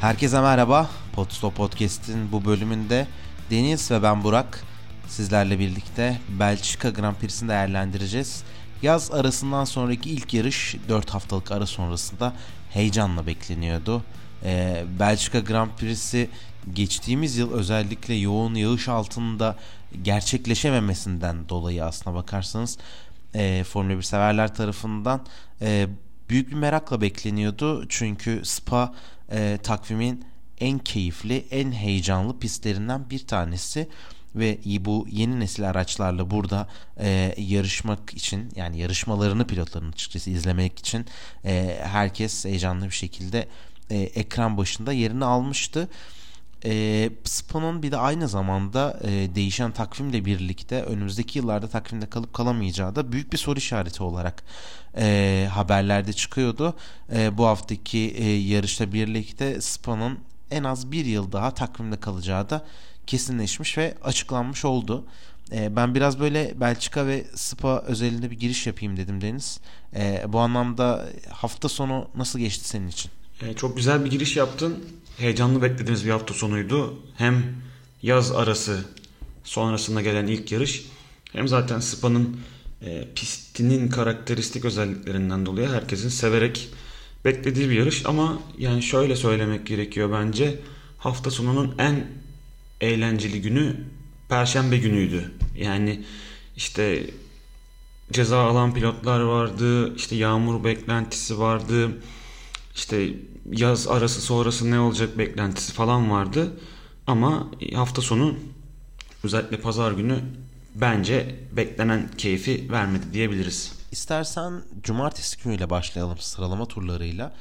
Herkese merhaba. Podstop Podcast'in bu bölümünde Deniz ve ben Burak sizlerle birlikte Belçika Grand Prix'sini değerlendireceğiz. Yaz arasından sonraki ilk yarış 4 haftalık ara sonrasında heyecanla bekleniyordu. Ee, Belçika Grand Prix'si geçtiğimiz yıl özellikle yoğun yağış altında gerçekleşememesinden dolayı aslına bakarsanız e, Formula 1 severler tarafından e, büyük bir merakla bekleniyordu. Çünkü Spa e, takvimin en keyifli, en heyecanlı pistlerinden bir tanesi ve bu yeni nesil araçlarla burada e, yarışmak için yani yarışmalarını pilotların açıkçası izlemek için e, herkes heyecanlı bir şekilde e, ekran başında yerini almıştı. E, Spa'nın bir de aynı zamanda e, değişen takvimle birlikte önümüzdeki yıllarda takvimde kalıp kalamayacağı da büyük bir soru işareti olarak e, haberlerde çıkıyordu. E, bu haftaki e, yarışla birlikte Spa'nın en az bir yıl daha takvimde kalacağı da kesinleşmiş ve açıklanmış oldu. E, ben biraz böyle Belçika ve Spa özelinde bir giriş yapayım dedim Deniz. E, bu anlamda hafta sonu nasıl geçti senin için? E, çok güzel bir giriş yaptın. Heyecanlı beklediğimiz bir hafta sonuydu. Hem yaz arası sonrasında gelen ilk yarış hem zaten Spa'nın e, pistinin karakteristik özelliklerinden dolayı herkesin severek beklediği bir yarış ama yani şöyle söylemek gerekiyor bence hafta sonunun en eğlenceli günü perşembe günüydü. Yani işte ceza alan pilotlar vardı, işte yağmur beklentisi vardı, işte yaz arası sonrası ne olacak beklentisi falan vardı. Ama hafta sonu özellikle pazar günü bence beklenen keyfi vermedi diyebiliriz. İstersen cumartesi günüyle başlayalım sıralama turlarıyla.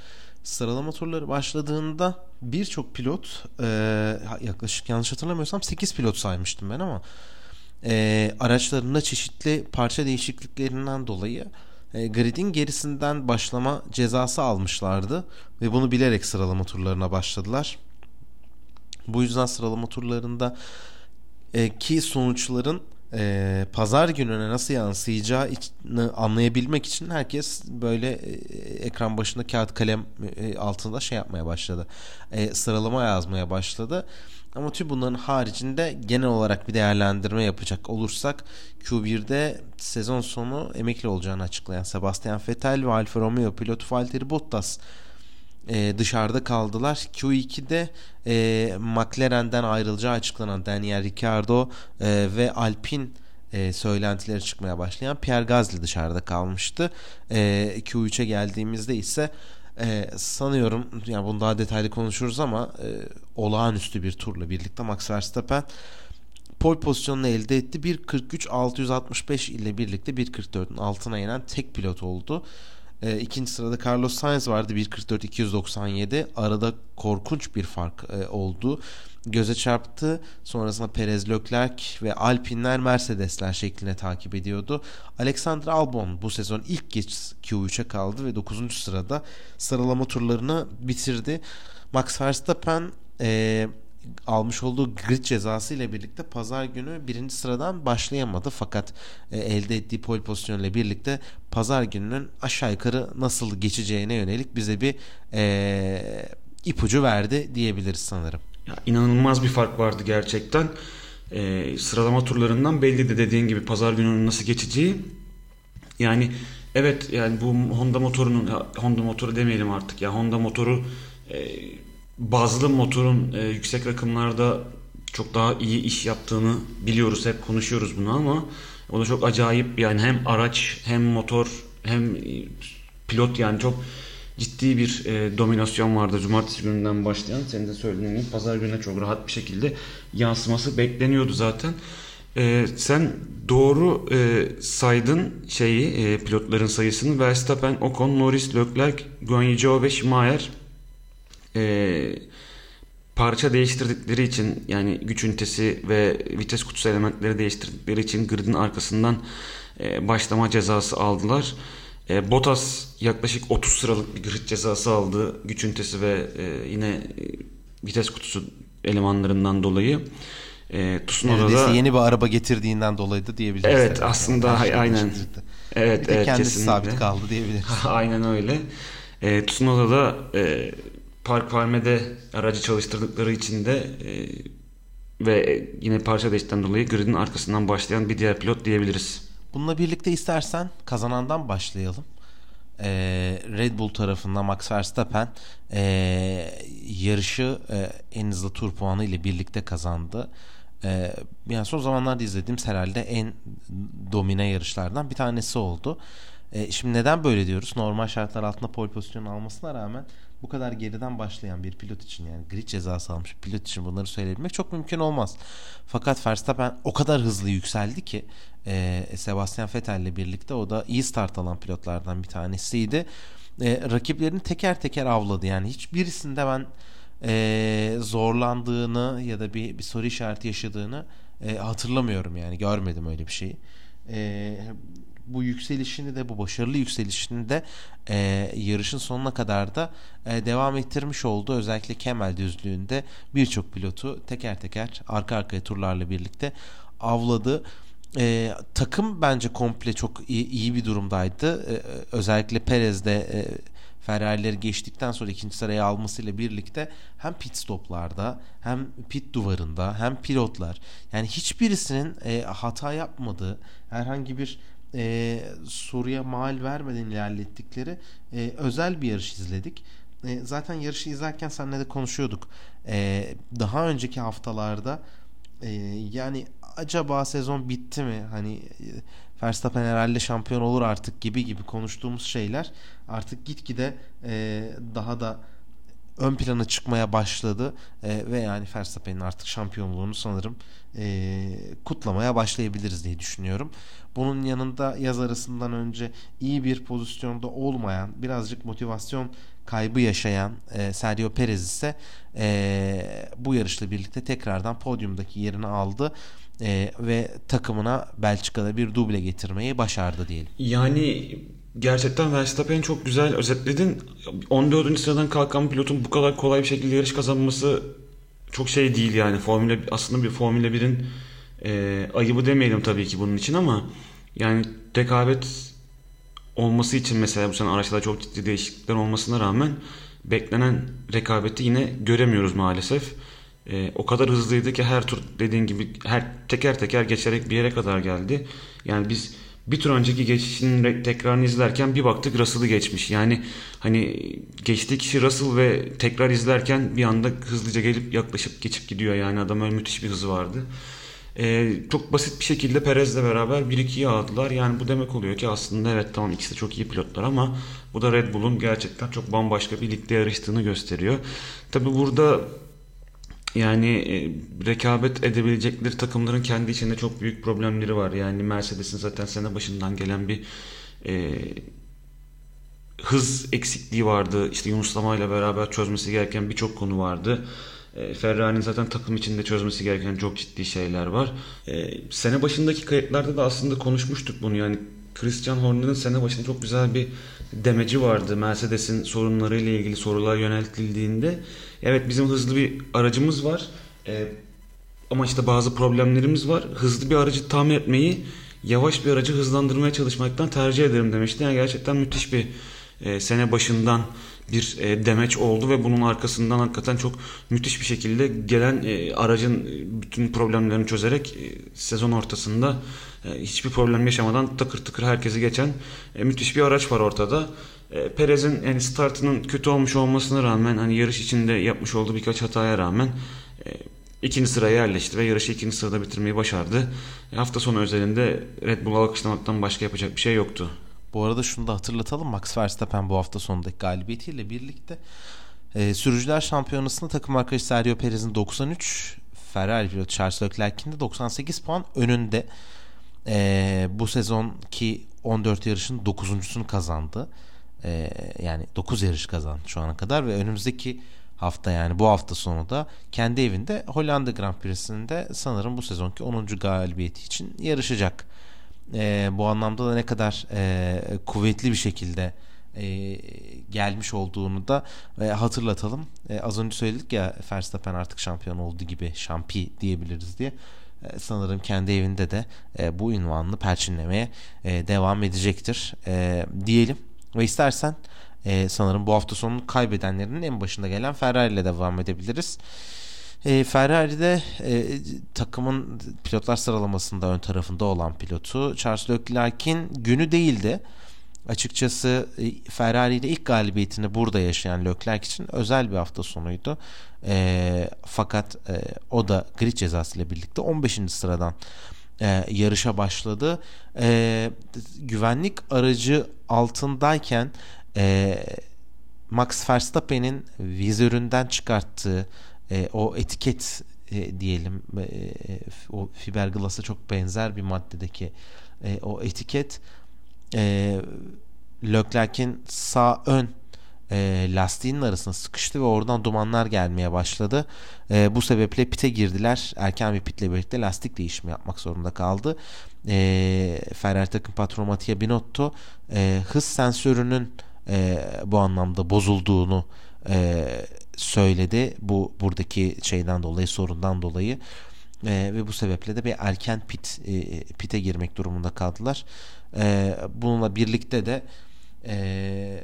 Sıralama turları başladığında birçok pilot e, yaklaşık yanlış hatırlamıyorsam 8 pilot saymıştım ben ama e, araçlarında çeşitli parça değişikliklerinden dolayı e, gridin gerisinden başlama cezası almışlardı ve bunu bilerek sıralama turlarına başladılar. Bu yüzden sıralama turlarında e, ki sonuçların e, pazar gününe nasıl yansıyacağını anlayabilmek için herkes böyle e, ekran başında kağıt kalem e, altında şey yapmaya başladı. E, sıralama yazmaya başladı. Ama tüm bunların haricinde genel olarak bir değerlendirme yapacak olursak Q1'de sezon sonu emekli olacağını açıklayan Sebastian Vettel ve Alfa Romeo pilotu Valtteri Bottas e, dışarıda kaldılar. Q2'de e, McLaren'den ayrılacağı açıklanan Daniel Ricciardo e, ve Alpine e, söylentileri çıkmaya başlayan Pierre Gasly dışarıda kalmıştı. E, Q3'e geldiğimizde ise e, sanıyorum yani bunu daha detaylı konuşuruz ama e, olağanüstü bir turla birlikte Max Verstappen pole pozisyonunu elde etti. 1.43.665 ile birlikte 1.44'ün altına inen tek pilot oldu. E, ikinci sırada Carlos Sainz vardı 1.44.297. Arada korkunç bir fark e, oldu. Göze çarptı. Sonrasında Perez Leclerc ve Alpinler Mercedesler şeklinde takip ediyordu. Alexander Albon bu sezon ilk geç Q3'e kaldı ve 9. sırada sıralama turlarını bitirdi. Max Verstappen e, almış olduğu grid cezası ile birlikte pazar günü birinci sıradan başlayamadı. Fakat e, elde ettiği pole pozisyonuyla birlikte pazar gününün aşağı yukarı nasıl geçeceğine yönelik bize bir e, ipucu verdi diyebiliriz sanırım. Ya, inanılmaz bir fark vardı gerçekten. E, sıralama turlarından belli de dediğin gibi pazar gününün nasıl geçeceği. Yani evet yani bu Honda motorunun Honda motoru demeyelim artık ya Honda motoru e, bazlı motorun e, yüksek rakımlarda çok daha iyi iş yaptığını biliyoruz. Hep konuşuyoruz bunu ama o da çok acayip yani hem araç hem motor hem e, pilot yani çok ciddi bir e, dominasyon vardı cumartesi gününden başlayan. Senin de söylediğin gibi pazar gününe çok rahat bir şekilde yansıması bekleniyordu zaten. E, sen doğru e, saydın şeyi e, pilotların sayısını. Verstappen, Ocon, Norris, Leclerc, Guanyu ve Schumacher e, parça değiştirdikleri için yani güç ünitesi ve vites kutusu elementleri değiştirdikleri için gridin arkasından e, başlama cezası aldılar. E, Bottas yaklaşık 30 sıralık bir grid cezası aldı güç ünitesi ve e, yine e, vites kutusu elemanlarından dolayı. E, Tsunoda da yeni bir araba getirdiğinden dolayı da diyebiliriz. Evet aslında yani aynen. Evet, bir de evet kendisi kesinlikle. sabit kaldı diyebiliriz. aynen öyle. E, Tsunoda da e, Park Ferme'de aracı çalıştırdıkları için de e, ve yine parça değişten dolayı gridin arkasından başlayan bir diğer pilot diyebiliriz. Bununla birlikte istersen kazanandan başlayalım. Ee, Red Bull tarafından Max Verstappen e, yarışı e, en hızlı tur puanı ile birlikte kazandı. E, yani son zamanlarda izlediğim herhalde en domine yarışlardan bir tanesi oldu. E, şimdi neden böyle diyoruz? Normal şartlar altında pole pozisyonu almasına rağmen bu kadar geriden başlayan bir pilot için yani grid cezası almış bir pilot için bunları söyleyebilmek çok mümkün olmaz. Fakat Verstappen o kadar hızlı yükseldi ki e, Sebastian Vettel ile birlikte o da iyi start alan pilotlardan bir tanesiydi. E, rakiplerini teker teker avladı yani hiçbirisinde ben e, zorlandığını ya da bir, bir soru işareti yaşadığını e, hatırlamıyorum yani görmedim öyle bir şeyi. E, bu yükselişini de bu başarılı yükselişini de e, yarışın sonuna kadar da e, devam ettirmiş oldu. Özellikle Kemal düzlüğünde birçok pilotu teker teker arka arkaya turlarla birlikte avladı. E, takım bence komple çok iyi, iyi bir durumdaydı. E, özellikle Perez de e, Ferrari'leri geçtikten sonra ikinci sıraya almasıyla birlikte hem pit stoplarda hem pit duvarında hem pilotlar yani hiçbirisinin e, hata yapmadığı herhangi bir e, soruya mal vermeden ilerlettikleri e, özel bir yarış izledik. E, zaten yarışı izlerken seninle de konuşuyorduk. E, daha önceki haftalarda e, yani acaba sezon bitti mi? Hani e, Verstappen herhalde şampiyon olur artık gibi gibi konuştuğumuz şeyler artık gitgide e, daha da ön plana çıkmaya başladı e, ve yani Verstappen'in artık şampiyonluğunu sanırım e, kutlamaya başlayabiliriz diye düşünüyorum. Bunun yanında yaz arasından önce iyi bir pozisyonda olmayan birazcık motivasyon kaybı yaşayan e, Sergio Perez ise e, bu yarışla birlikte tekrardan podyumdaki yerini aldı e, ve takımına Belçika'da bir duble getirmeyi başardı diyelim. Yani gerçekten Verstappen'i çok güzel özetledin. 14. sıradan kalkan pilotun bu kadar kolay bir şekilde yarış kazanması çok şey değil yani. Formula aslında bir Formula 1'in e, ayıbı demeyelim tabii ki bunun için ama yani rekabet olması için mesela bu sene araçlarda çok ciddi değişiklikler olmasına rağmen beklenen rekabeti yine göremiyoruz maalesef. E, o kadar hızlıydı ki her tur dediğin gibi her teker teker geçerek bir yere kadar geldi. Yani biz bir tur önceki geçişinin tekrarını izlerken bir baktık Russell'ı geçmiş. Yani hani geçtiği kişi Russell ve tekrar izlerken bir anda hızlıca gelip yaklaşıp geçip gidiyor. Yani adam öyle müthiş bir hızı vardı. Ee, çok basit bir şekilde Perez'le beraber 1-2'yi aldılar. Yani bu demek oluyor ki aslında evet tamam ikisi de çok iyi pilotlar ama bu da Red Bull'un gerçekten çok bambaşka bir ligde yarıştığını gösteriyor. Tabi burada yani e, rekabet edebilecekleri takımların kendi içinde çok büyük problemleri var. Yani Mercedes'in zaten sene başından gelen bir e, hız eksikliği vardı. İşte Yunuslama ile beraber çözmesi gereken birçok konu vardı. E, Ferrari'nin zaten takım içinde çözmesi gereken çok ciddi şeyler var. E, sene başındaki kayıtlarda da aslında konuşmuştuk bunu. Yani Christian Horner'ın sene başında çok güzel bir demeci vardı. Mercedes'in sorunlarıyla ilgili sorular yöneltildiğinde. Evet bizim hızlı bir aracımız var. E, ama işte bazı problemlerimiz var. Hızlı bir aracı tamir etmeyi yavaş bir aracı hızlandırmaya çalışmaktan tercih ederim demişti. Yani gerçekten müthiş bir e, sene başından bir e, demeç oldu ve bunun arkasından hakikaten çok müthiş bir şekilde gelen e, aracın e, bütün problemlerini çözerek e, sezon ortasında hiçbir problem yaşamadan takır tıkır herkesi geçen müthiş bir araç var ortada. Perez'in yani startının kötü olmuş olmasına rağmen hani yarış içinde yapmış olduğu birkaç hataya rağmen ikinci sıraya yerleşti ve yarışı ikinci sırada bitirmeyi başardı. Hafta sonu özelinde Red Bull'u alkışlamaktan başka yapacak bir şey yoktu. Bu arada şunu da hatırlatalım. Max Verstappen bu hafta sonundaki galibiyetiyle birlikte e, sürücüler şampiyonasında takım arkadaşı Sergio Perez'in 93, Ferrari pilotu Charles Leclerc'in de 98 puan önünde. E, bu sezonki 14 yarışın 9.sunu kazandı. E, yani 9 yarış kazandı şu ana kadar ve önümüzdeki hafta yani bu hafta sonu da kendi evinde Hollanda Grand Prix'sinde sanırım bu sezonki 10. galibiyeti için yarışacak e, bu anlamda da ne kadar e, kuvvetli bir şekilde e, gelmiş olduğunu da e, hatırlatalım. E, az önce söyledik ya Verstappen artık şampiyon oldu gibi şampi diyebiliriz diye. E, sanırım kendi evinde de e, bu ünvanını perçinlemeye e, devam edecektir e, diyelim. Ve istersen e, sanırım bu hafta sonu kaybedenlerinin en başında gelen Ferrari ile devam edebiliriz. E, Ferrari'de e, takımın pilotlar sıralamasında ön tarafında olan pilotu Charles Leclerc'in günü değildi. Açıkçası e, Ferrari ilk galibiyetini burada yaşayan Leclerc için özel bir hafta sonuydu. E, fakat e, o da grid cezası birlikte 15. sıradan e, yarışa başladı. E, güvenlik aracı altındayken e, Max Verstappen'in vizöründen çıkarttığı e, o etiket e, diyelim e, o fiberglass'a çok benzer bir maddedeki e, o etiket e, Leclerc'in sağ ön e, lastiğinin arasına sıkıştı ve oradan dumanlar gelmeye başladı. E, bu sebeple pite girdiler. Erken bir pitle birlikte lastik değişimi yapmak zorunda kaldı. E, Ferrari takım patronu Mattia Binotto e, hız sensörünün e, bu anlamda bozulduğunu e, söyledi. Bu buradaki şeyden dolayı sorundan dolayı e, ve bu sebeple de bir erken pit e, pite girmek durumunda kaldılar. E, bununla birlikte de e,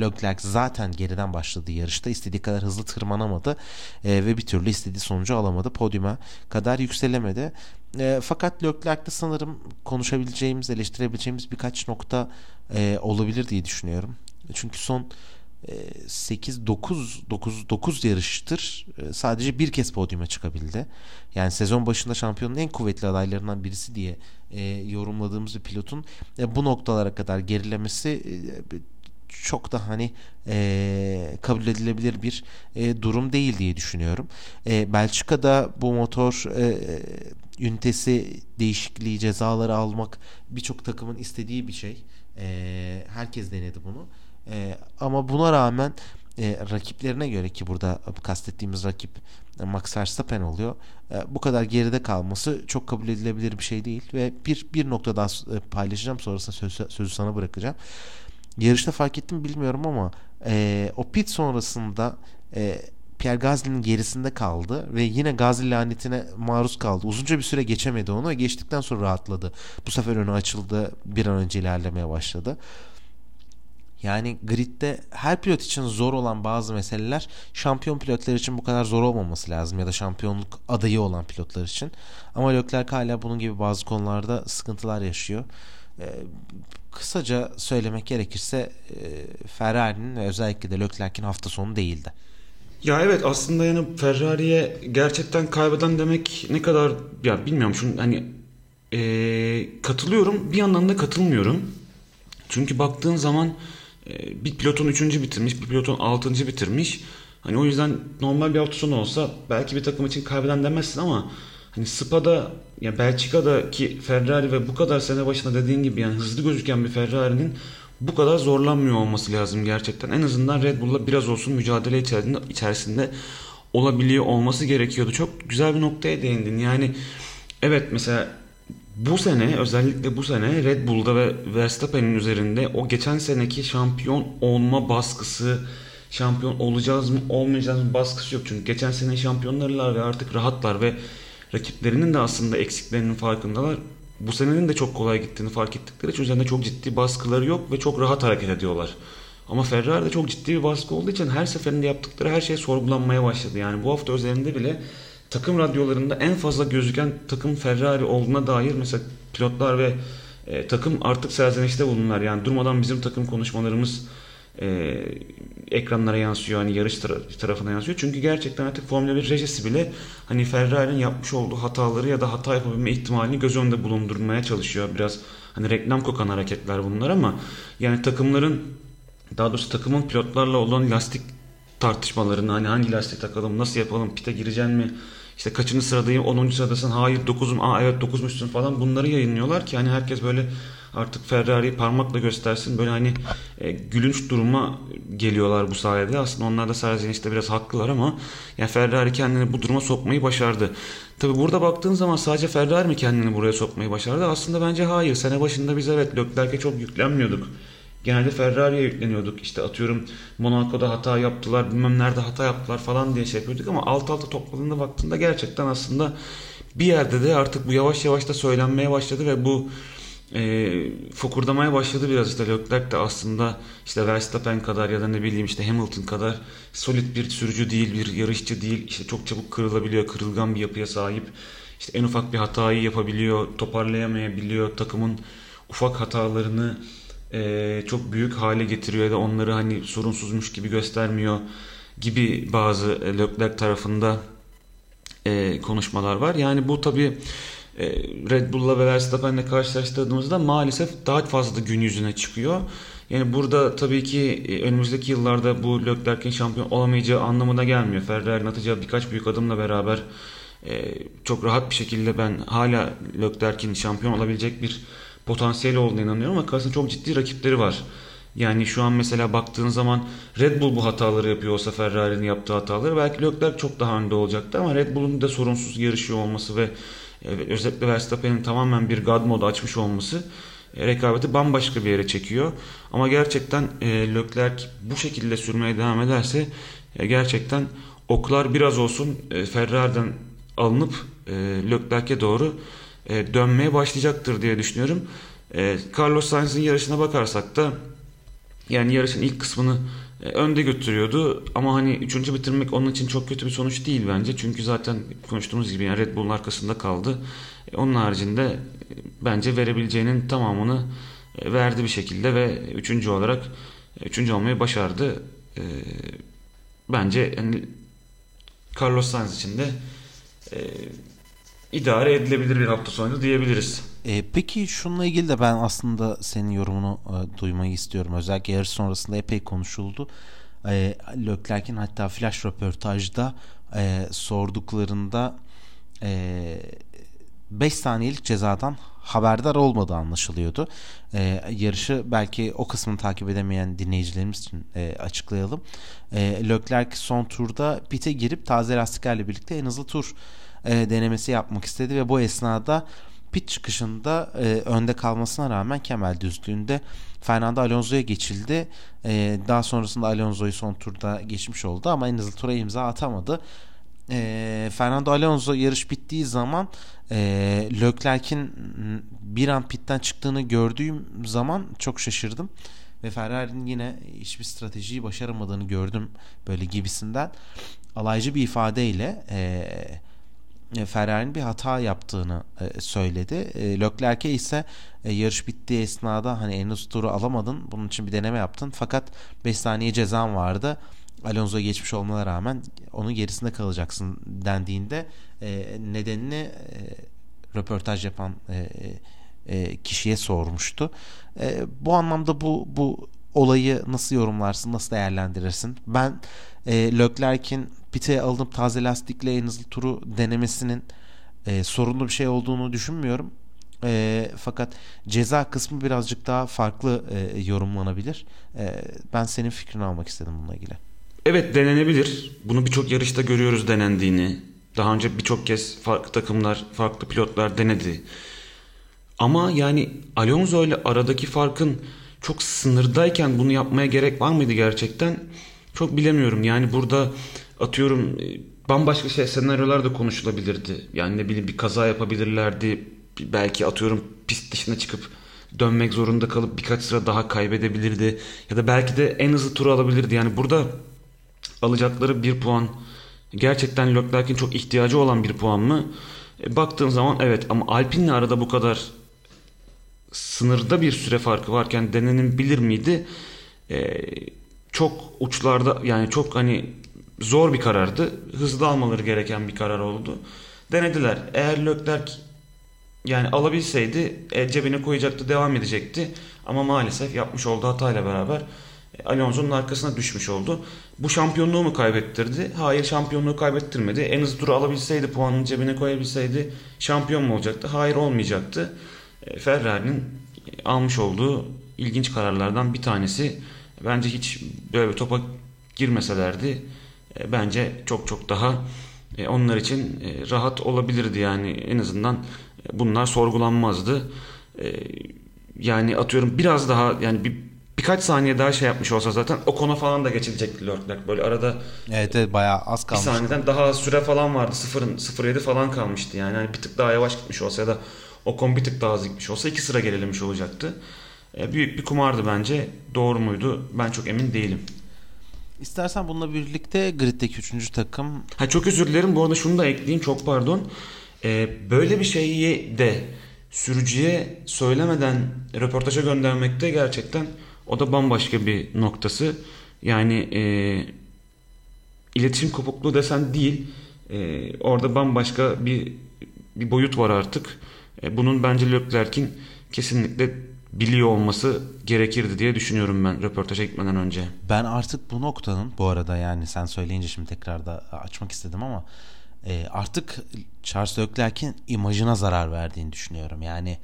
Leclerc zaten geriden başladığı yarışta istediği kadar hızlı tırmanamadı e, ve bir türlü istediği sonucu alamadı. Podyuma kadar yükselemedi. E, fakat Leclerc'te sanırım konuşabileceğimiz, eleştirebileceğimiz birkaç nokta e, olabilir diye düşünüyorum. Çünkü son 8 9 9 9 yarıştır e, sadece bir kez podyuma çıkabildi. Yani sezon başında şampiyonun en kuvvetli adaylarından birisi diye e, yorumladığımız bir pilotun e, bu noktalara kadar gerilemesi e, çok da hani e, kabul edilebilir bir e, durum değil diye düşünüyorum. E, Belçika'da bu motor e, ünitesi değişikliği cezaları almak birçok takımın istediği bir şey. E, herkes denedi bunu. E, ama buna rağmen e, rakiplerine göre ki burada kastettiğimiz rakip e, Max Verstappen oluyor. E, bu kadar geride kalması çok kabul edilebilir bir şey değil ve bir bir nokta daha e, paylaşacağım sonrasında söz, sözü sana bırakacağım. Yarışta fark ettim bilmiyorum ama e, o pit sonrasında e, Pierre Gasly'nin gerisinde kaldı ve yine Gasly lanetine maruz kaldı. Uzunca bir süre geçemedi onu ve geçtikten sonra rahatladı. Bu sefer önü açıldı. Bir an önce ilerlemeye başladı. Yani gridde her pilot için zor olan bazı meseleler şampiyon pilotlar için bu kadar zor olmaması lazım ya da şampiyonluk adayı olan pilotlar için. Ama Leclerc hala bunun gibi bazı konularda sıkıntılar yaşıyor. Ee, kısaca söylemek gerekirse e, Ferrari'nin ve özellikle de Leclerc'in hafta sonu değildi. Ya evet aslında yani Ferrari'ye gerçekten kaybeden demek ne kadar ya bilmiyorum şunu hani e, katılıyorum bir yandan da katılmıyorum. Çünkü baktığın zaman bir pilotun üçüncü bitirmiş, bir pilotun altıncı bitirmiş. Hani o yüzden normal bir hafta sonu olsa belki bir takım için kaybeden demezsin ama hani Spa'da ya Belçika'daki Ferrari ve bu kadar sene başında dediğin gibi yani hızlı gözüken bir Ferrari'nin bu kadar zorlanmıyor olması lazım gerçekten. En azından Red Bull'la biraz olsun mücadele içerisinde, içerisinde olabiliyor olması gerekiyordu. Çok güzel bir noktaya değindin. Yani evet mesela bu sene özellikle bu sene Red Bull'da ve Verstappen'in üzerinde o geçen seneki şampiyon olma baskısı, şampiyon olacağız mı olmayacağız mı baskısı yok. Çünkü geçen sene şampiyonlarlar ve artık rahatlar ve rakiplerinin de aslında eksiklerinin farkındalar. Bu senenin de çok kolay gittiğini fark ettikleri için üzerinde çok ciddi baskıları yok ve çok rahat hareket ediyorlar. Ama Ferrari'de çok ciddi bir baskı olduğu için her seferinde yaptıkları her şey sorgulanmaya başladı. Yani bu hafta üzerinde bile takım radyolarında en fazla gözüken takım Ferrari olduğuna dair mesela pilotlar ve e, takım artık serzenişte bulunurlar. Yani durmadan bizim takım konuşmalarımız e, ekranlara yansıyor. Hani yarış tar- tarafına yansıyor. Çünkü gerçekten artık Formula 1 rejisi bile hani Ferrari'nin yapmış olduğu hataları ya da hata yapabilme ihtimalini göz önünde bulundurmaya çalışıyor. Biraz hani reklam kokan hareketler bunlar ama yani takımların daha doğrusu takımın pilotlarla olan lastik tartışmalarını hani hangi lastik takalım, nasıl yapalım, pite gireceksin mi, işte kaçıncı sıradayım 10. sıradasın hayır 9'um aa evet 9'muşsun falan bunları yayınlıyorlar ki hani herkes böyle artık Ferrari'yi parmakla göstersin böyle hani e, gülünç duruma geliyorlar bu sayede aslında onlar da sadece işte biraz haklılar ama yani Ferrari kendini bu duruma sokmayı başardı. Tabi burada baktığın zaman sadece Ferrari mi kendini buraya sokmayı başardı? Aslında bence hayır. Sene başında biz evet Leclerc'e çok yüklenmiyorduk. Genelde Ferrari'ye yükleniyorduk. İşte atıyorum Monaco'da hata yaptılar, bilmem nerede hata yaptılar falan diye şey yapıyorduk ama alt alta topladığında baktığında gerçekten aslında bir yerde de artık bu yavaş yavaş da söylenmeye başladı ve bu e, fokurdamaya başladı biraz işte Leclerc de aslında işte Verstappen kadar ya da ne bileyim işte Hamilton kadar solid bir sürücü değil, bir yarışçı değil. İşte çok çabuk kırılabiliyor, kırılgan bir yapıya sahip. İşte en ufak bir hatayı yapabiliyor, toparlayamayabiliyor. Takımın ufak hatalarını e, çok büyük hale getiriyor ya da onları hani sorunsuzmuş gibi göstermiyor gibi bazı Leclerc tarafında e, konuşmalar var. Yani bu tabii e, Red Bull'la ve Verstappen'le karşılaştırdığımızda maalesef daha fazla gün yüzüne çıkıyor. Yani burada tabii ki e, önümüzdeki yıllarda bu Leclerc'in şampiyon olamayacağı anlamına gelmiyor. Ferrari'nin atacağı birkaç büyük adımla beraber e, çok rahat bir şekilde ben hala Leclerc'in şampiyon olabilecek bir potansiyeli olduğuna inanıyorum ama karşısında çok ciddi rakipleri var. Yani şu an mesela baktığın zaman Red Bull bu hataları yapıyor olsa Ferrari'nin yaptığı hataları belki Leclerc çok daha önde olacaktı ama Red Bull'un da sorunsuz yarışıyor olması ve özellikle Verstappen'in tamamen bir God modu açmış olması e, rekabeti bambaşka bir yere çekiyor. Ama gerçekten e, Leclerc bu şekilde sürmeye devam ederse e, gerçekten oklar biraz olsun e, Ferrari'den alınıp e, Leclerc'e doğru e, dönmeye başlayacaktır diye düşünüyorum. E, Carlos Sainz'in yarışına bakarsak da yani yarışın ilk kısmını e, önde götürüyordu ama hani üçüncü bitirmek onun için çok kötü bir sonuç değil bence. Çünkü zaten konuştuğumuz gibi yani Red Bull'un arkasında kaldı. E, onun haricinde e, bence verebileceğinin tamamını verdi bir şekilde ve üçüncü olarak üçüncü olmayı başardı. Bence yani Carlos Sainz için de idare edilebilir bir hafta sonu diyebiliriz. E, peki şununla ilgili de ben aslında senin yorumunu e, duymayı istiyorum. Özellikle yarış sonrasında epey konuşuldu. E, Leclerc'in hatta flash röportajda e, sorduklarında 5 e, saniyelik cezadan haberdar olmadığı anlaşılıyordu. E, yarışı belki o kısmını takip edemeyen dinleyicilerimiz için e, açıklayalım. E, Leclerc son turda pite girip taze lastiklerle birlikte en hızlı tur e, denemesi yapmak istedi ve bu esnada pit çıkışında e, önde kalmasına rağmen kemer düzlüğünde Fernando Alonso'ya geçildi. E, daha sonrasında Alonso'yu son turda geçmiş oldu ama en hızlı tura imza atamadı. E, Fernando Alonso yarış bittiği zaman e, Leclerc'in bir an pitten çıktığını gördüğüm zaman çok şaşırdım. Ve Ferrari'nin yine hiçbir stratejiyi başaramadığını gördüm böyle gibisinden. Alaycı bir ifadeyle eee Ferrari'nin bir hata yaptığını e, söyledi. E, Leclerc'e ise yarış bittiği esnada hani en turu alamadın. Bunun için bir deneme yaptın. Fakat 5 saniye cezan vardı. Alonso geçmiş olmana rağmen onun gerisinde kalacaksın dendiğinde nedenini röportaj yapan kişiye sormuştu. bu anlamda bu bu olayı nasıl yorumlarsın, nasıl değerlendirirsin? Ben e, Leclerc'in pite alınıp taze lastikle en hızlı turu denemesinin e, sorunlu bir şey olduğunu düşünmüyorum. E, fakat ceza kısmı birazcık daha farklı e, yorumlanabilir. E, ben senin fikrini almak istedim bununla ilgili. Evet denenebilir. Bunu birçok yarışta görüyoruz denendiğini. Daha önce birçok kez farklı takımlar, farklı pilotlar denedi. Ama yani Alonso ile aradaki farkın çok sınırdayken bunu yapmaya gerek var mıydı gerçekten? Çok bilemiyorum. Yani burada atıyorum e, bambaşka şey senaryolar da konuşulabilirdi. Yani ne bileyim bir kaza yapabilirlerdi. Belki atıyorum pist dışına çıkıp dönmek zorunda kalıp birkaç sıra daha kaybedebilirdi. Ya da belki de en hızlı turu alabilirdi. Yani burada alacakları bir puan gerçekten Leclerc'in çok ihtiyacı olan bir puan mı? E, baktığın zaman evet ama Alpine'le arada bu kadar sınırda bir süre farkı varken denenebilir miydi? E, çok uçlarda yani çok hani zor bir karardı. Hızlı almaları gereken bir karar oldu. Denediler. Eğer Leclerc yani alabilseydi e, cebine koyacaktı, devam edecekti. Ama maalesef yapmış olduğu hatayla beraber e, Alonso'nun arkasına düşmüş oldu. Bu şampiyonluğu mu kaybettirdi? Hayır şampiyonluğu kaybettirmedi. En hızlı turu alabilseydi, puanını cebine koyabilseydi şampiyon mu olacaktı? Hayır olmayacaktı. E, Ferrari'nin almış olduğu ilginç kararlardan bir tanesi. Bence hiç böyle topa girmeselerdi e, bence çok çok daha e, onlar için e, rahat olabilirdi yani en azından bunlar sorgulanmazdı. Yani atıyorum biraz daha yani bir birkaç saniye daha şey yapmış olsa zaten o konu falan da geçilecekti Leclerc. Böyle arada Evet evet bayağı az kalmış. Bir saniyeden daha süre falan vardı. 0 0.7 falan kalmıştı yani. yani bir tık daha yavaş gitmiş olsa ya da Ocon bir tık daha az gitmiş olsa iki sıra gerilemiş olacaktı. E, büyük bir kumardı bence. Doğru muydu? Ben çok emin değilim. İstersen bununla birlikte griddeki üçüncü takım... Ha, çok özür dilerim. Bu arada şunu da ekleyeyim. Çok pardon. Ee, böyle bir şeyi de sürücüye söylemeden röportaja göndermekte gerçekten o da bambaşka bir noktası. Yani e, iletişim kopukluğu desen değil. E, orada bambaşka bir bir boyut var artık. E, bunun bence Leclerc'in kesinlikle biliyor olması gerekirdi diye düşünüyorum ben röportaja gitmeden önce. Ben artık bu noktanın bu arada yani sen söyleyince şimdi tekrar da açmak istedim ama e, artık Charles Leclerc'in imajına zarar verdiğini düşünüyorum. Yani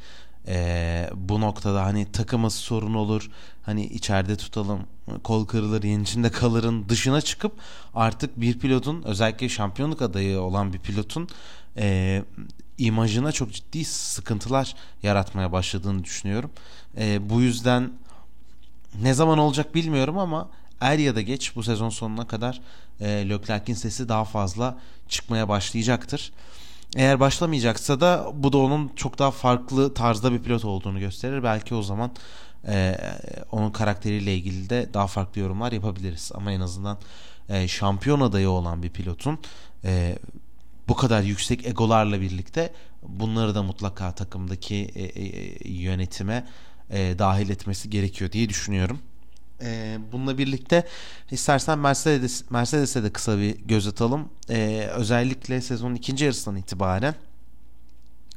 e, bu noktada hani takımız sorun olur hani içeride tutalım kol kırılır yen içinde kalırın dışına çıkıp artık bir pilotun özellikle şampiyonluk adayı olan bir pilotun e, imajına çok ciddi sıkıntılar yaratmaya başladığını düşünüyorum. E, bu yüzden ne zaman olacak bilmiyorum ama er ya da geç bu sezon sonuna kadar e, Leclerc'in sesi daha fazla çıkmaya başlayacaktır. Eğer başlamayacaksa da bu da onun çok daha farklı tarzda bir pilot olduğunu gösterir. Belki o zaman e, onun karakteriyle ilgili de daha farklı yorumlar yapabiliriz. Ama en azından e, şampiyon adayı olan bir pilotun e, bu kadar yüksek egolarla birlikte bunları da mutlaka takımdaki e, e, yönetime e, dahil etmesi gerekiyor diye düşünüyorum. E, bununla birlikte istersen Mercedes Mercedes'e de kısa bir göz atalım. E, özellikle sezonun ikinci yarısından itibaren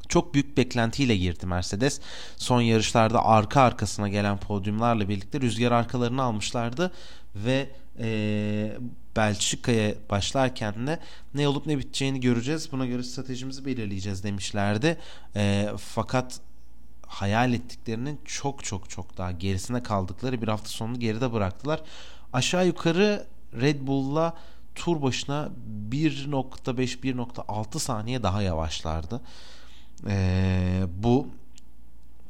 çok büyük beklentiyle girdi Mercedes. Son yarışlarda arka arkasına gelen podyumlarla birlikte rüzgar arkalarını almışlardı ve e, Belçika'ya başlarken de ne olup ne biteceğini göreceğiz. Buna göre stratejimizi belirleyeceğiz demişlerdi. E, fakat hayal ettiklerinin çok çok çok daha gerisine kaldıkları bir hafta sonunu geride bıraktılar. Aşağı yukarı Red Bull'la tur başına 1.5-1.6 saniye daha yavaşlardı. Ee, bu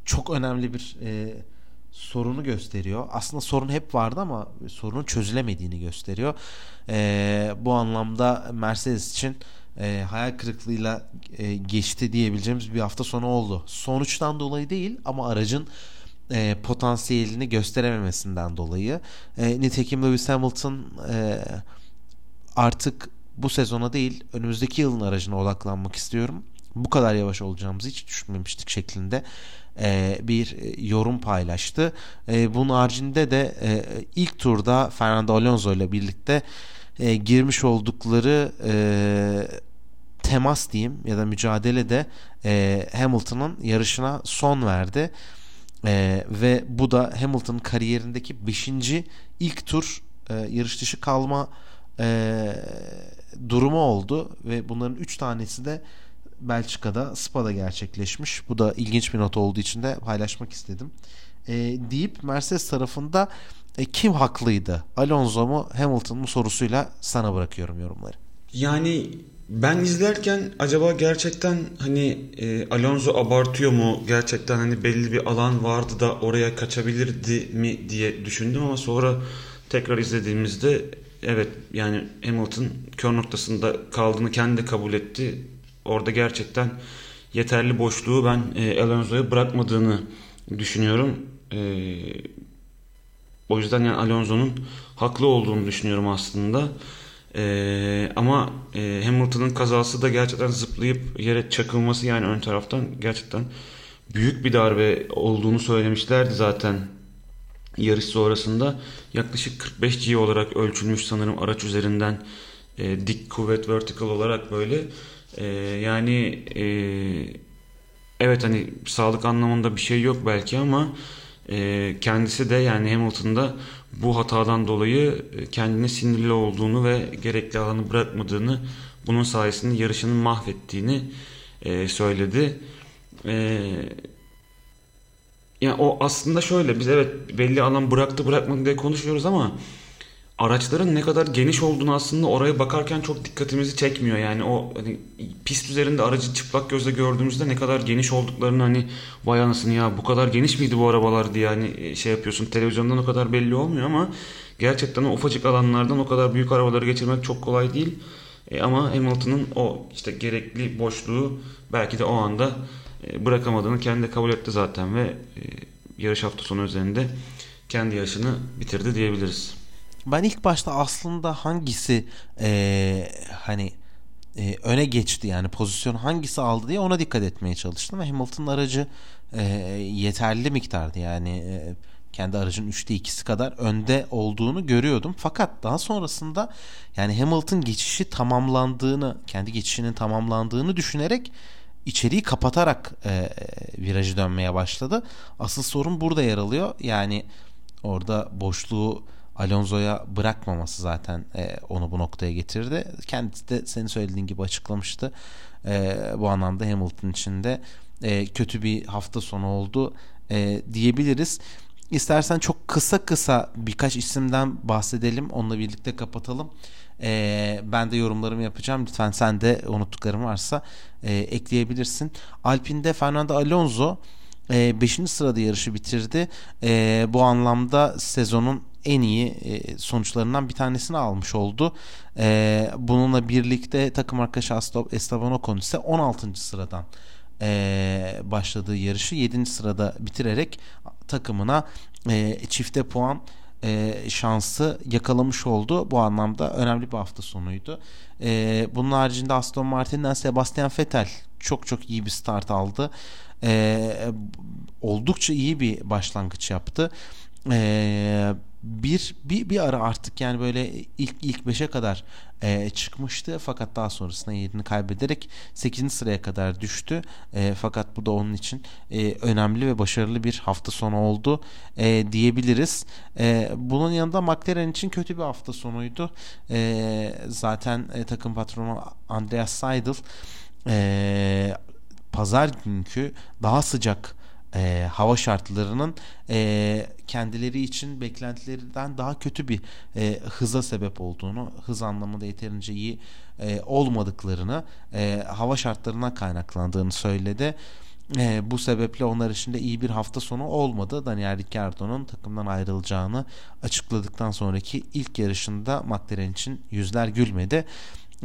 çok önemli bir e, sorunu gösteriyor. Aslında sorun hep vardı ama sorunun çözülemediğini gösteriyor. Ee, bu anlamda Mercedes için e, hayal kırıklığıyla e, geçti diyebileceğimiz bir hafta sonu oldu. Sonuçtan dolayı değil ama aracın e, potansiyelini gösterememesinden dolayı. E, nitekim Lewis Hamilton e, artık bu sezona değil önümüzdeki yılın aracına odaklanmak istiyorum. Bu kadar yavaş olacağımızı hiç düşünmemiştik şeklinde e, bir yorum paylaştı. E, bunun haricinde de e, ilk turda Fernando Alonso ile birlikte e, girmiş oldukları e, temas diyeyim ya da mücadele de e, Hamilton'ın yarışına son verdi. E, ve bu da Hamilton'ın kariyerindeki 5. ilk tur e, yarış dışı kalma e, durumu oldu ve bunların 3 tanesi de Belçika'da Spa'da gerçekleşmiş. Bu da ilginç bir not olduğu için de paylaşmak istedim. E, deyip Mercedes tarafında e, kim haklıydı? Alonso mu Hamilton mu sorusuyla sana bırakıyorum yorumları. Yani ben izlerken acaba gerçekten hani e, Alonso abartıyor mu? Gerçekten hani belli bir alan vardı da oraya kaçabilirdi mi diye düşündüm ama sonra tekrar izlediğimizde evet yani Hamilton kör noktasında kaldığını kendi kabul etti. Orada gerçekten yeterli boşluğu ben e, Alonso'ya bırakmadığını düşünüyorum. E, o yüzden yani Alonso'nun haklı olduğunu düşünüyorum aslında. Ee, ama e, Hamilton'ın kazası da gerçekten zıplayıp yere çakılması yani ön taraftan gerçekten büyük bir darbe olduğunu söylemişlerdi zaten yarış sonrasında. Yaklaşık 45 G olarak ölçülmüş sanırım araç üzerinden e, dik kuvvet vertical olarak böyle. E, yani e, evet hani sağlık anlamında bir şey yok belki ama e, kendisi de yani Hamilton'da bu hatadan dolayı e, kendine sinirli olduğunu ve gerekli alanı bırakmadığını bunun sayesinde yarışını mahvettiğini e, söyledi. E, yani o aslında şöyle biz evet belli alan bıraktı bırakmadı diye konuşuyoruz ama araçların ne kadar geniş olduğunu aslında oraya bakarken çok dikkatimizi çekmiyor. Yani o hani, pist üzerinde aracı çıplak gözle gördüğümüzde ne kadar geniş olduklarını hani vay anasını ya bu kadar geniş miydi bu arabalar diye hani e, şey yapıyorsun. Televizyondan o kadar belli olmuyor ama gerçekten o ufacık alanlardan o kadar büyük arabaları geçirmek çok kolay değil. E, ama Hamilton'ın o işte gerekli boşluğu belki de o anda e, bırakamadığını kendi kabul etti zaten ve e, yarış hafta sonu üzerinde kendi yarışını bitirdi diyebiliriz. Ben ilk başta aslında hangisi e, hani e, öne geçti yani pozisyon hangisi aldı diye ona dikkat etmeye çalıştım ve Hamilton'ın aracı e, yeterli miktardı yani e, kendi aracın 3'te 2'si kadar önde olduğunu görüyordum. Fakat daha sonrasında yani Hamilton geçişi tamamlandığını, kendi geçişinin tamamlandığını düşünerek içeriği kapatarak e, virajı dönmeye başladı. Asıl sorun burada yer alıyor. Yani orada boşluğu Alonso'ya bırakmaması zaten e, onu bu noktaya getirdi. Kendisi de senin söylediğin gibi açıklamıştı. E, bu anlamda Hamilton için de e, kötü bir hafta sonu oldu e, diyebiliriz. İstersen çok kısa kısa birkaç isimden bahsedelim. Onunla birlikte kapatalım. E, ben de yorumlarımı yapacağım. Lütfen sen de unuttuklarım varsa e, ekleyebilirsin. Alpine'de Fernando Alonso 5. E, sırada yarışı bitirdi. E, bu anlamda sezonun en iyi e, sonuçlarından bir tanesini almış oldu. E, bununla birlikte takım arkadaşı Esteban Ocon ise 16. sıradan e, başladığı yarışı 7. sırada bitirerek takımına çifte puan e, şansı yakalamış oldu. Bu anlamda önemli bir hafta sonuydu. E, bunun haricinde Aston Martin'den Sebastian Vettel çok çok iyi bir start aldı. E, oldukça iyi bir başlangıç yaptı. E, bir, bir bir ara artık yani böyle ilk ilk 5'e kadar e, çıkmıştı fakat daha sonrasında yerini kaybederek 8. sıraya kadar düştü. E, fakat bu da onun için e, önemli ve başarılı bir hafta sonu oldu e, diyebiliriz. E, bunun yanında McLaren için kötü bir hafta sonuydu. E, zaten e, takım patronu Andreas Seidel e, pazar günkü daha sıcak e, hava şartlarının e, kendileri için beklentilerinden daha kötü bir e, hıza sebep olduğunu, hız anlamında yeterince iyi e, olmadıklarını, e, hava şartlarına kaynaklandığını söyledi. E, bu sebeple onlar için de iyi bir hafta sonu olmadı. Daniel Ricciardo'nun takımdan ayrılacağını açıkladıktan sonraki ilk yarışında McLaren için yüzler gülmedi.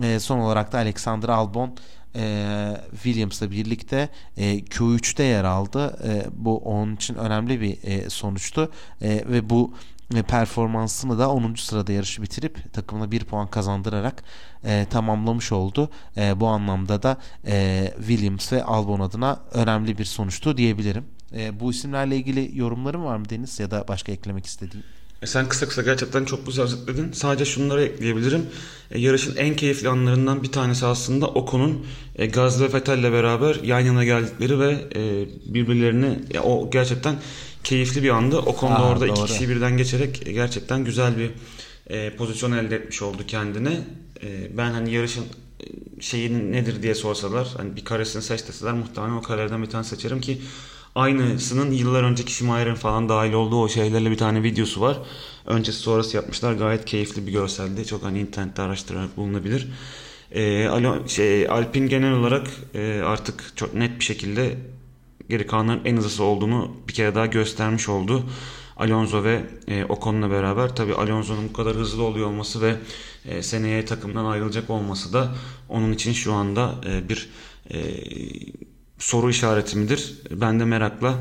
E, son olarak da Alexander Albon e, Williams'la birlikte e, Q3'te yer aldı. E, bu onun için önemli bir e, sonuçtu e, ve bu e, performansını da 10. sırada yarışı bitirip takımına 1 puan kazandırarak e, tamamlamış oldu. E, bu anlamda da e, Williams ve Albon adına önemli bir sonuçtu diyebilirim. E, bu isimlerle ilgili yorumların var mı Deniz ya da başka eklemek istediğin? E sen kısa kısa gerçekten çok güzel özetledin. Sadece şunları ekleyebilirim. E, yarışın en keyifli anlarından bir tanesi aslında Ocon'un e, Gaz ve Vettel'le beraber yan yana geldikleri ve e, birbirlerini ya, o gerçekten keyifli bir andı. Ocon da orada doğru. iki kişiyi birden geçerek gerçekten güzel bir e, pozisyon elde etmiş oldu kendine. E, ben hani yarışın e, şeyin nedir diye sorsalar hani bir karesini seç deseler muhtemelen o karelerden bir tane seçerim ki Aynısının yıllar önceki Schumacher'in falan dahil olduğu o şeylerle bir tane videosu var. Öncesi sonrası yapmışlar. Gayet keyifli bir görseldi. Çok hani internette araştırarak bulunabilir. Ee, şey, Alpin genel olarak e, artık çok net bir şekilde geri kalanların en hızlısı olduğunu bir kere daha göstermiş oldu. Alonso ve e, Ocon'la beraber tabi Alonso'nun bu kadar hızlı oluyor olması ve e, seneye takımdan ayrılacak olması da onun için şu anda e, bir e, soru işareti midir? Ben de merakla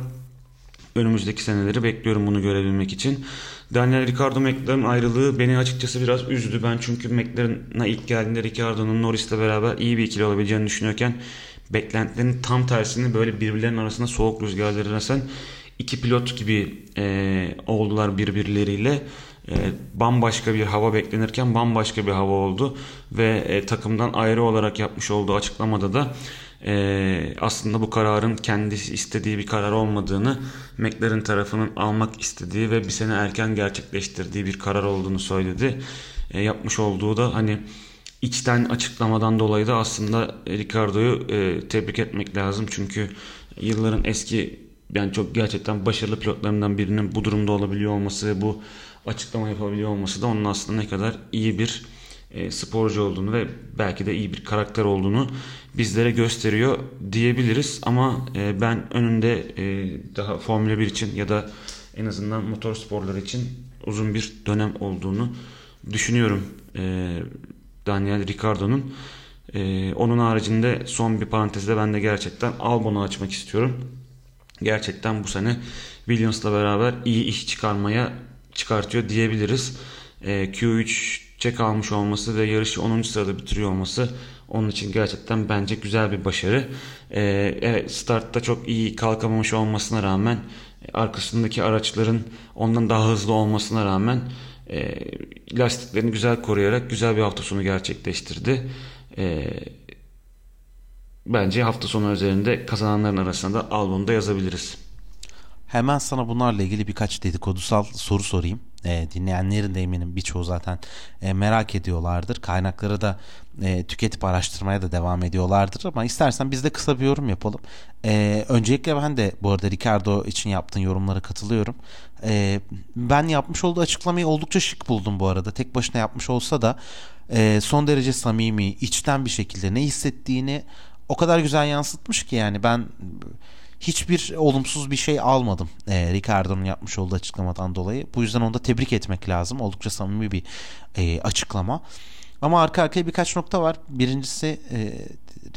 önümüzdeki seneleri bekliyorum bunu görebilmek için. Daniel Ricardo McLaren ayrılığı beni açıkçası biraz üzdü. Ben çünkü McLaren'a ilk geldiğinde Ricardo'nun Norris'le beraber iyi bir ikili olabileceğini düşünüyorken beklentilerin tam tersini böyle birbirlerinin arasında soğuk rüzgarları esen iki pilot gibi e, oldular birbirleriyle. E, bambaşka bir hava beklenirken bambaşka bir hava oldu ve e, takımdan ayrı olarak yapmış olduğu açıklamada da e, aslında bu kararın kendisi istediği bir karar olmadığını McLaren tarafının almak istediği ve bir sene erken gerçekleştirdiği bir karar olduğunu söyledi. E, yapmış olduğu da hani içten açıklamadan dolayı da aslında Ricardo'yu e, tebrik etmek lazım. Çünkü yılların eski yani çok gerçekten başarılı pilotlarından birinin bu durumda olabiliyor olması ve bu açıklama yapabiliyor olması da onun aslında ne kadar iyi bir e, sporcu olduğunu ve belki de iyi bir karakter olduğunu bizlere gösteriyor diyebiliriz. Ama e, ben önünde e, daha Formula 1 için ya da en azından motor sporları için uzun bir dönem olduğunu düşünüyorum Daniel Ricciardo'nun. Onun haricinde son bir parantezde ben de gerçekten Albon'u açmak istiyorum. Gerçekten bu sene Williams'la beraber iyi iş çıkarmaya çıkartıyor diyebiliriz. Q3 çek almış olması ve yarışı 10. sırada bitiriyor olması onun için gerçekten bence güzel bir başarı. Ee, evet startta çok iyi kalkamamış olmasına rağmen arkasındaki araçların ondan daha hızlı olmasına rağmen e, lastiklerini güzel koruyarak güzel bir hafta sonu gerçekleştirdi. Ee, bence hafta sonu üzerinde kazananların arasında Albon'u da yazabiliriz. Hemen sana bunlarla ilgili birkaç dedikodusal soru sorayım. E, dinleyenlerin de eminim birçoğu zaten e, merak ediyorlardır. Kaynakları da e, tüketip araştırmaya da devam ediyorlardır ama istersen biz de kısa bir yorum yapalım. E, öncelikle ben de bu arada Ricardo için yaptığın yorumlara katılıyorum. E, ben yapmış olduğu açıklamayı oldukça şık buldum bu arada. Tek başına yapmış olsa da e, son derece samimi, içten bir şekilde ne hissettiğini o kadar güzel yansıtmış ki yani ben hiçbir olumsuz bir şey almadım e, Ricardo'nun yapmış olduğu açıklamadan dolayı. Bu yüzden onu da tebrik etmek lazım. Oldukça samimi bir e, açıklama. Ama arka arkaya birkaç nokta var. Birincisi e,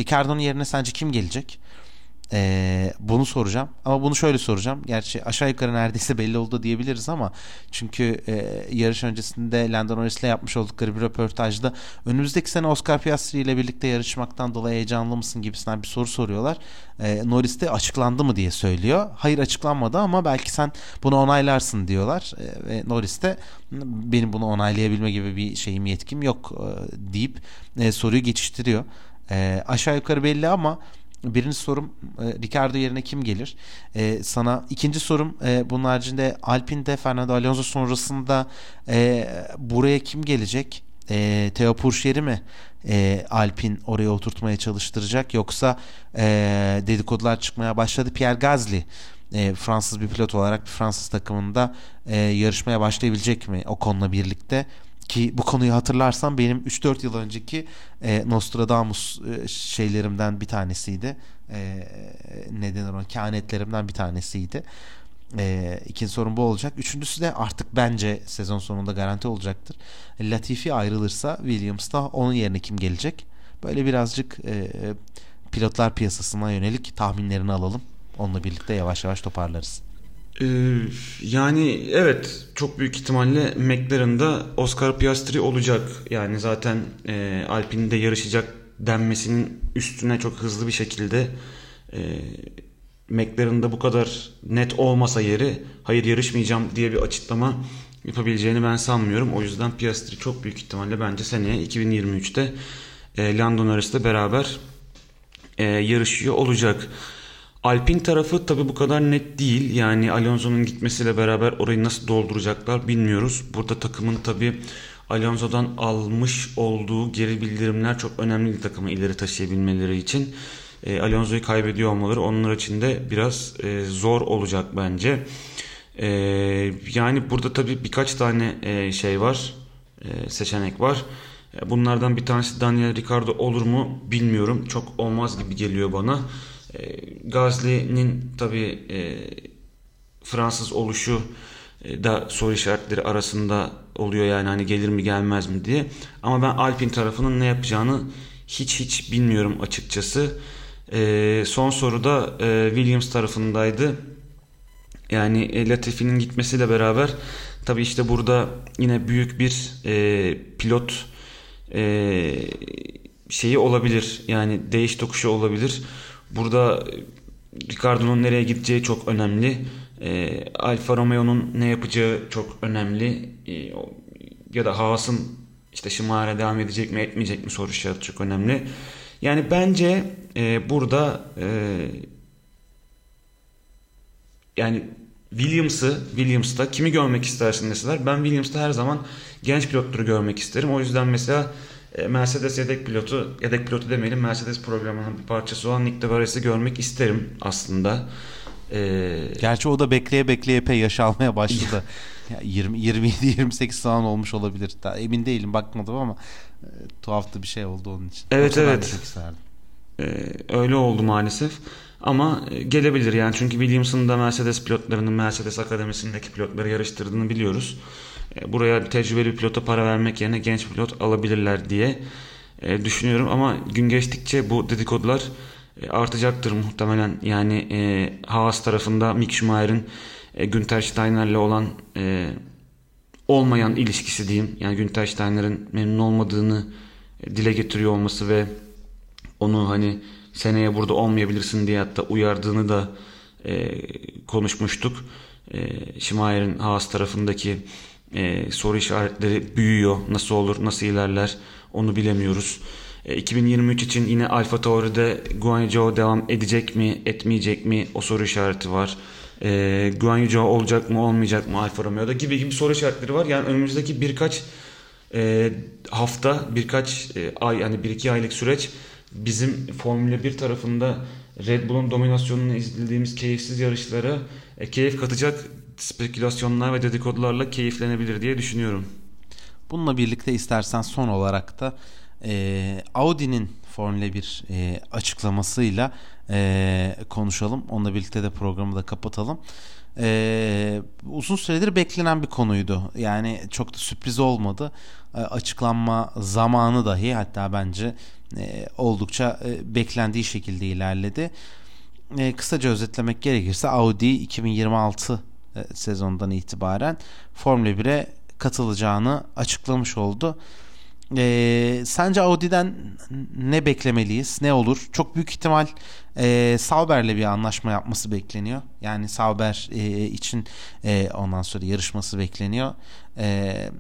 Ricardo'nun yerine sence kim gelecek? Ee, bunu soracağım ama bunu şöyle soracağım. Gerçi aşağı yukarı neredeyse belli oldu diyebiliriz ama çünkü e, yarış öncesinde Landon Norris'le yapmış oldukları bir röportajda önümüzdeki sene Oscar Piastri ile birlikte yarışmaktan dolayı heyecanlı mısın gibisinden bir soru soruyorlar. E, Norris de açıklandı mı diye söylüyor. Hayır açıklanmadı ama belki sen bunu onaylarsın diyorlar. E, ve Norris de benim bunu onaylayabilme gibi bir şeyim yetkim yok e, deyip e, soruyu geçiştiriyor. E, aşağı yukarı belli ama Birinci sorum e, Ricardo yerine kim gelir? E, sana ikinci sorum e, bunun haricinde Alpine'de Fernando Alonso sonrasında e, buraya kim gelecek? E, Theo Pourchaire mi e, Alpine oraya oturtmaya çalıştıracak yoksa e, dedikodular çıkmaya başladı Pierre Gasly e, Fransız bir pilot olarak bir Fransız takımında e, yarışmaya başlayabilecek mi o konuyla birlikte ki bu konuyu hatırlarsam benim 3-4 yıl önceki e, Nostradamus e, şeylerimden bir tanesiydi. E, neden o kehanetlerimden bir tanesiydi. E, ikinci sorun bu olacak. Üçüncüsü de artık bence sezon sonunda garanti olacaktır. Latifi ayrılırsa Williams'ta onun yerine kim gelecek? Böyle birazcık e, pilotlar piyasasına yönelik tahminlerini alalım. Onunla birlikte yavaş yavaş toparlarız. Ee, yani evet çok büyük ihtimalle McLaren'da Oscar Piastri olacak. Yani zaten e, Alpine'de yarışacak denmesinin üstüne çok hızlı bir şekilde e, McLaren'da bu kadar net olmasa yeri hayır yarışmayacağım diye bir açıklama yapabileceğini ben sanmıyorum. O yüzden Piastri çok büyük ihtimalle bence seneye 2023'te e, Lando Norris'le beraber e, yarışıyor olacak. Alpin tarafı tabi bu kadar net değil. Yani Alonso'nun gitmesiyle beraber orayı nasıl dolduracaklar bilmiyoruz. Burada takımın tabi Alonso'dan almış olduğu geri bildirimler çok önemli takımı ileri taşıyabilmeleri için. E, Alonso'yu kaybediyor olmaları onlar için de biraz e, zor olacak bence. E, yani burada tabi birkaç tane e, şey var. E, seçenek var. E, bunlardan bir tanesi Daniel Ricardo olur mu bilmiyorum. Çok olmaz gibi geliyor bana. E, Gazli'nin tabi e, Fransız oluşu e, da soru işaretleri arasında oluyor yani hani gelir mi gelmez mi diye. Ama ben Alpin tarafının ne yapacağını hiç hiç bilmiyorum açıkçası. E, son soruda e, Williams tarafındaydı. Yani e, Latifi'nin gitmesiyle beraber tabi işte burada yine büyük bir e, pilot e, şeyi olabilir. Yani değiş tokuşu olabilir. Burada e, Ricardo'nun nereye gideceği çok önemli. E, Alfa Romeo'nun ne yapacağı çok önemli. E, ya da Haas'ın işte şımara devam edecek mi etmeyecek mi soru işareti çok önemli. Yani bence e, burada e, yani Williams'ı Williams'ta kimi görmek istersin deseler ben Williams'ta her zaman genç pilotları görmek isterim. O yüzden mesela Mercedes yedek pilotu, yedek pilotu demeyelim Mercedes programının bir parçası olan Nick de görmek isterim aslında. Ee, Gerçi o da bekleye bekleye epey yaş almaya başladı. 20 27 28 falan olmuş olabilir. Daha emin değilim bakmadım ama e, tuhaftı bir şey oldu onun için. Evet Yoksa evet. Ee, öyle oldu maalesef. Ama e, gelebilir yani çünkü Williams'ın da Mercedes pilotlarının Mercedes Akademisi'ndeki pilotları yarıştırdığını biliyoruz. E, buraya tecrübeli pilota para vermek yerine genç pilot alabilirler diye e, düşünüyorum ama gün geçtikçe bu dedikodular e, artacaktır muhtemelen. Yani e, Haas tarafında Mick Schumacher'ın e, Günther Steiner'le olan e, olmayan ilişkisi diyeyim. Yani Günther Steiner'ın memnun olmadığını e, dile getiriyor olması ve onu hani seneye burada olmayabilirsin diye hatta uyardığını da e, konuşmuştuk. E, Schumacher'in Haas tarafındaki e, soru işaretleri büyüyor. Nasıl olur, nasıl ilerler onu bilemiyoruz. 2023 e, için yine Alfa Tauri'de Guanyu devam edecek mi, etmeyecek mi o soru işareti var. E, Guanyu olacak mı, olmayacak mı Alfa Romeo'da gibi gibi soru işaretleri var. Yani önümüzdeki birkaç e, hafta, birkaç e, ay yani bir iki aylık süreç bizim Formula 1 tarafında Red Bull'un dominasyonunu izlediğimiz keyifsiz yarışlara e, keyif katacak spekülasyonlar ve dedikodularla keyiflenebilir diye düşünüyorum. Bununla birlikte istersen son olarak da e, Audi'nin Formula 1 e, açıklamasıyla e, konuşalım. Onunla birlikte de programı da kapatalım. E, uzun süredir beklenen bir konuydu. Yani çok da sürpriz olmadı. E, açıklanma zamanı dahi hatta bence e, oldukça e, beklendiği şekilde ilerledi. E, kısaca özetlemek gerekirse Audi 2026 e, sezondan itibaren Formula 1'e katılacağını açıklamış oldu. E, sence Audi'den ne beklemeliyiz? Ne olur? Çok büyük ihtimal e, Sauber'le bir anlaşma yapması bekleniyor. Yani Sauber e, için e, ondan sonra yarışması bekleniyor. E,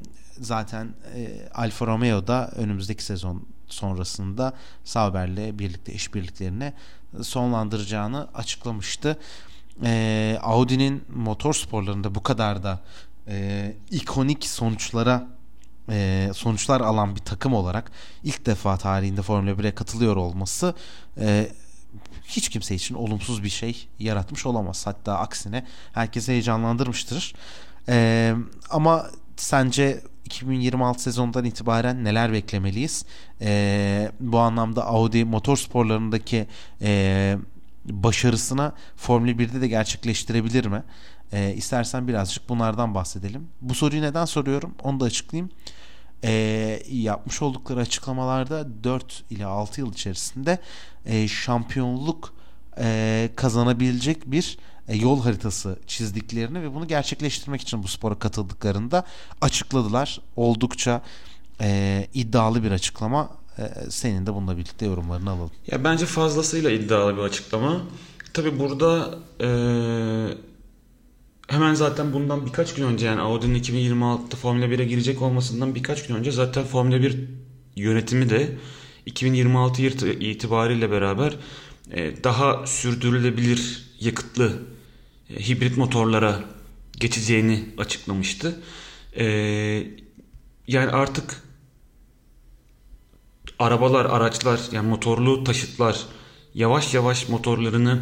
zaten e, Alfa Romeo da önümüzdeki sezon sonrasında Sauber'le birlikte işbirliklerini sonlandıracağını açıklamıştı. E, Audi'nin motor sporlarında bu kadar da e, ikonik sonuçlara e, sonuçlar alan bir takım olarak ilk defa tarihinde Formula 1'e katılıyor olması e, hiç kimse için olumsuz bir şey yaratmış olamaz. Hatta aksine herkese heyecanlandırmıştır. E, ama sence 2026 sezonundan itibaren neler beklemeliyiz? E, bu anlamda Audi motorsporlarındaki e, başarısına Formula 1'de de gerçekleştirebilir mi? E, istersen birazcık bunlardan bahsedelim. Bu soruyu neden soruyorum? Onu da açıklayayım. E, yapmış oldukları açıklamalarda 4 ile 6 yıl içerisinde e, şampiyonluk e, kazanabilecek bir e, yol haritası çizdiklerini ve bunu gerçekleştirmek için bu spora katıldıklarında açıkladılar. Oldukça e, iddialı bir açıklama. E, senin de bununla birlikte yorumlarını alalım. Ya bence fazlasıyla iddialı bir açıklama. Tabi burada e, hemen zaten bundan birkaç gün önce yani Audi'nin 2026'da Formula 1'e girecek olmasından birkaç gün önce zaten Formula 1 yönetimi de 2026 itibariyle beraber e, daha sürdürülebilir yakıtlı e, hibrit motorlara geçeceğini açıklamıştı. E, yani artık arabalar, araçlar yani motorlu taşıtlar yavaş yavaş motorlarını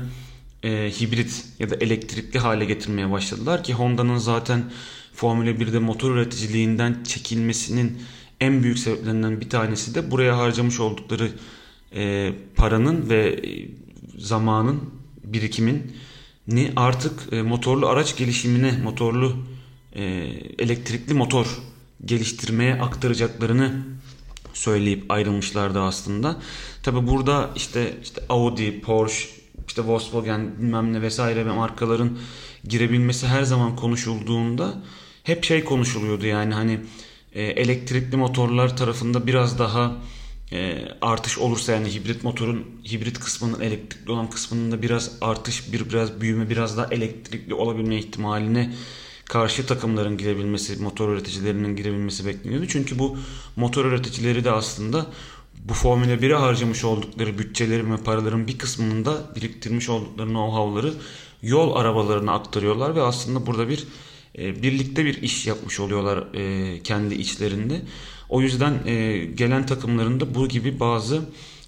e, hibrit ya da elektrikli hale getirmeye başladılar ki Honda'nın zaten Formula 1'de motor üreticiliğinden çekilmesinin en büyük sebeplerinden bir tanesi de buraya harcamış oldukları e, paranın ve e, zamanın birikimin ni artık e, motorlu araç gelişimine, motorlu e, elektrikli motor geliştirmeye aktaracaklarını söyleyip ayrılmışlardı aslında. Tabi burada işte işte Audi, Porsche, işte Volkswagen bilmem ne vesaire ve markaların girebilmesi her zaman konuşulduğunda hep şey konuşuluyordu yani hani e, elektrikli motorlar tarafında biraz daha e, artış olursa yani hibrit motorun hibrit kısmının elektrikli olan kısmının da biraz artış bir biraz büyüme biraz daha elektrikli olabilme ihtimaline karşı takımların girebilmesi motor üreticilerinin girebilmesi bekleniyordu. Çünkü bu motor üreticileri de aslında bu Formula 1'e harcamış oldukları bütçelerin ve paraların bir kısmının da biriktirmiş oldukları know-how'ları yol arabalarına aktarıyorlar ve aslında burada bir e, birlikte bir iş yapmış oluyorlar e, kendi içlerinde. O yüzden e, gelen takımlarında bu gibi bazı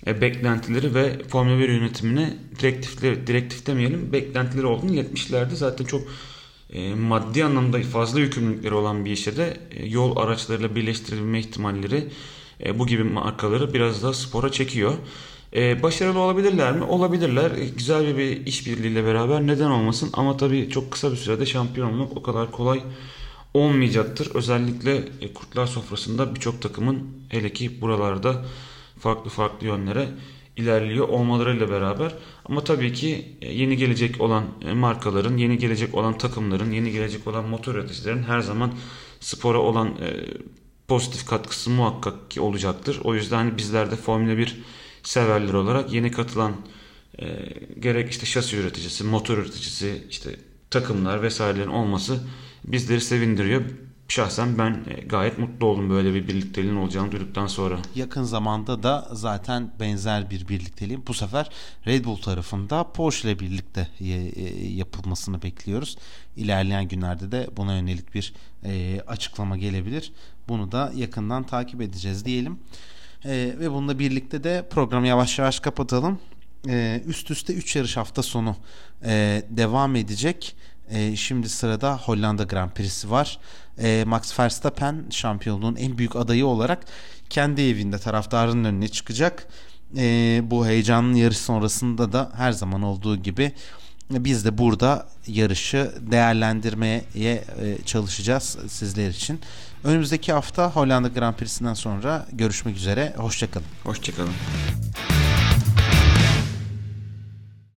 e, beklentileri ve Formula 1 yönetimine direktifleri, direktif demeyelim beklentileri olduğunu iletmişlerdi. Zaten çok e, maddi anlamda fazla yükümlülükleri olan bir işe de e, yol araçlarıyla birleştirilme ihtimalleri e, bu gibi markaları biraz daha spora çekiyor. E, başarılı olabilirler mi? Olabilirler. Güzel bir, bir işbirliğiyle beraber neden olmasın? Ama tabii çok kısa bir sürede şampiyon olmak o kadar kolay olmayacaktır. Özellikle kurtlar sofrasında birçok takımın hele ki buralarda farklı farklı yönlere ilerliyor olmalarıyla beraber ama tabii ki e, yeni gelecek olan e, markaların, yeni gelecek olan takımların, yeni gelecek olan motor üreticilerin her zaman spora olan e, pozitif katkısı muhakkak ki olacaktır. O yüzden hani bizler de Formula 1 severleri olarak yeni katılan gerek işte şasi üreticisi, motor üreticisi, işte takımlar vesairelerin olması bizleri sevindiriyor. Şahsen ben e, gayet mutlu oldum böyle bir birlikteliğin olacağını duyduktan sonra. Yakın zamanda da zaten benzer bir birlikteliğin bu sefer Red Bull tarafında Porsche ile birlikte e, e, yapılmasını bekliyoruz. İlerleyen günlerde de buna yönelik bir açıklama gelebilir. Bunu da yakından takip edeceğiz diyelim. Ve bununla birlikte de programı yavaş yavaş kapatalım. Üst üste 3 yarış hafta sonu devam edecek. E, şimdi sırada Hollanda Grand Prix'si var. E, Max Verstappen şampiyonluğun en büyük adayı olarak kendi evinde taraftarın önüne çıkacak. E, bu heyecanlı yarış sonrasında da her zaman olduğu gibi biz de burada yarışı değerlendirmeye e, çalışacağız sizler için. Önümüzdeki hafta Hollanda Grand Prix'sinden sonra görüşmek üzere. Hoşçakalın. Hoşçakalın.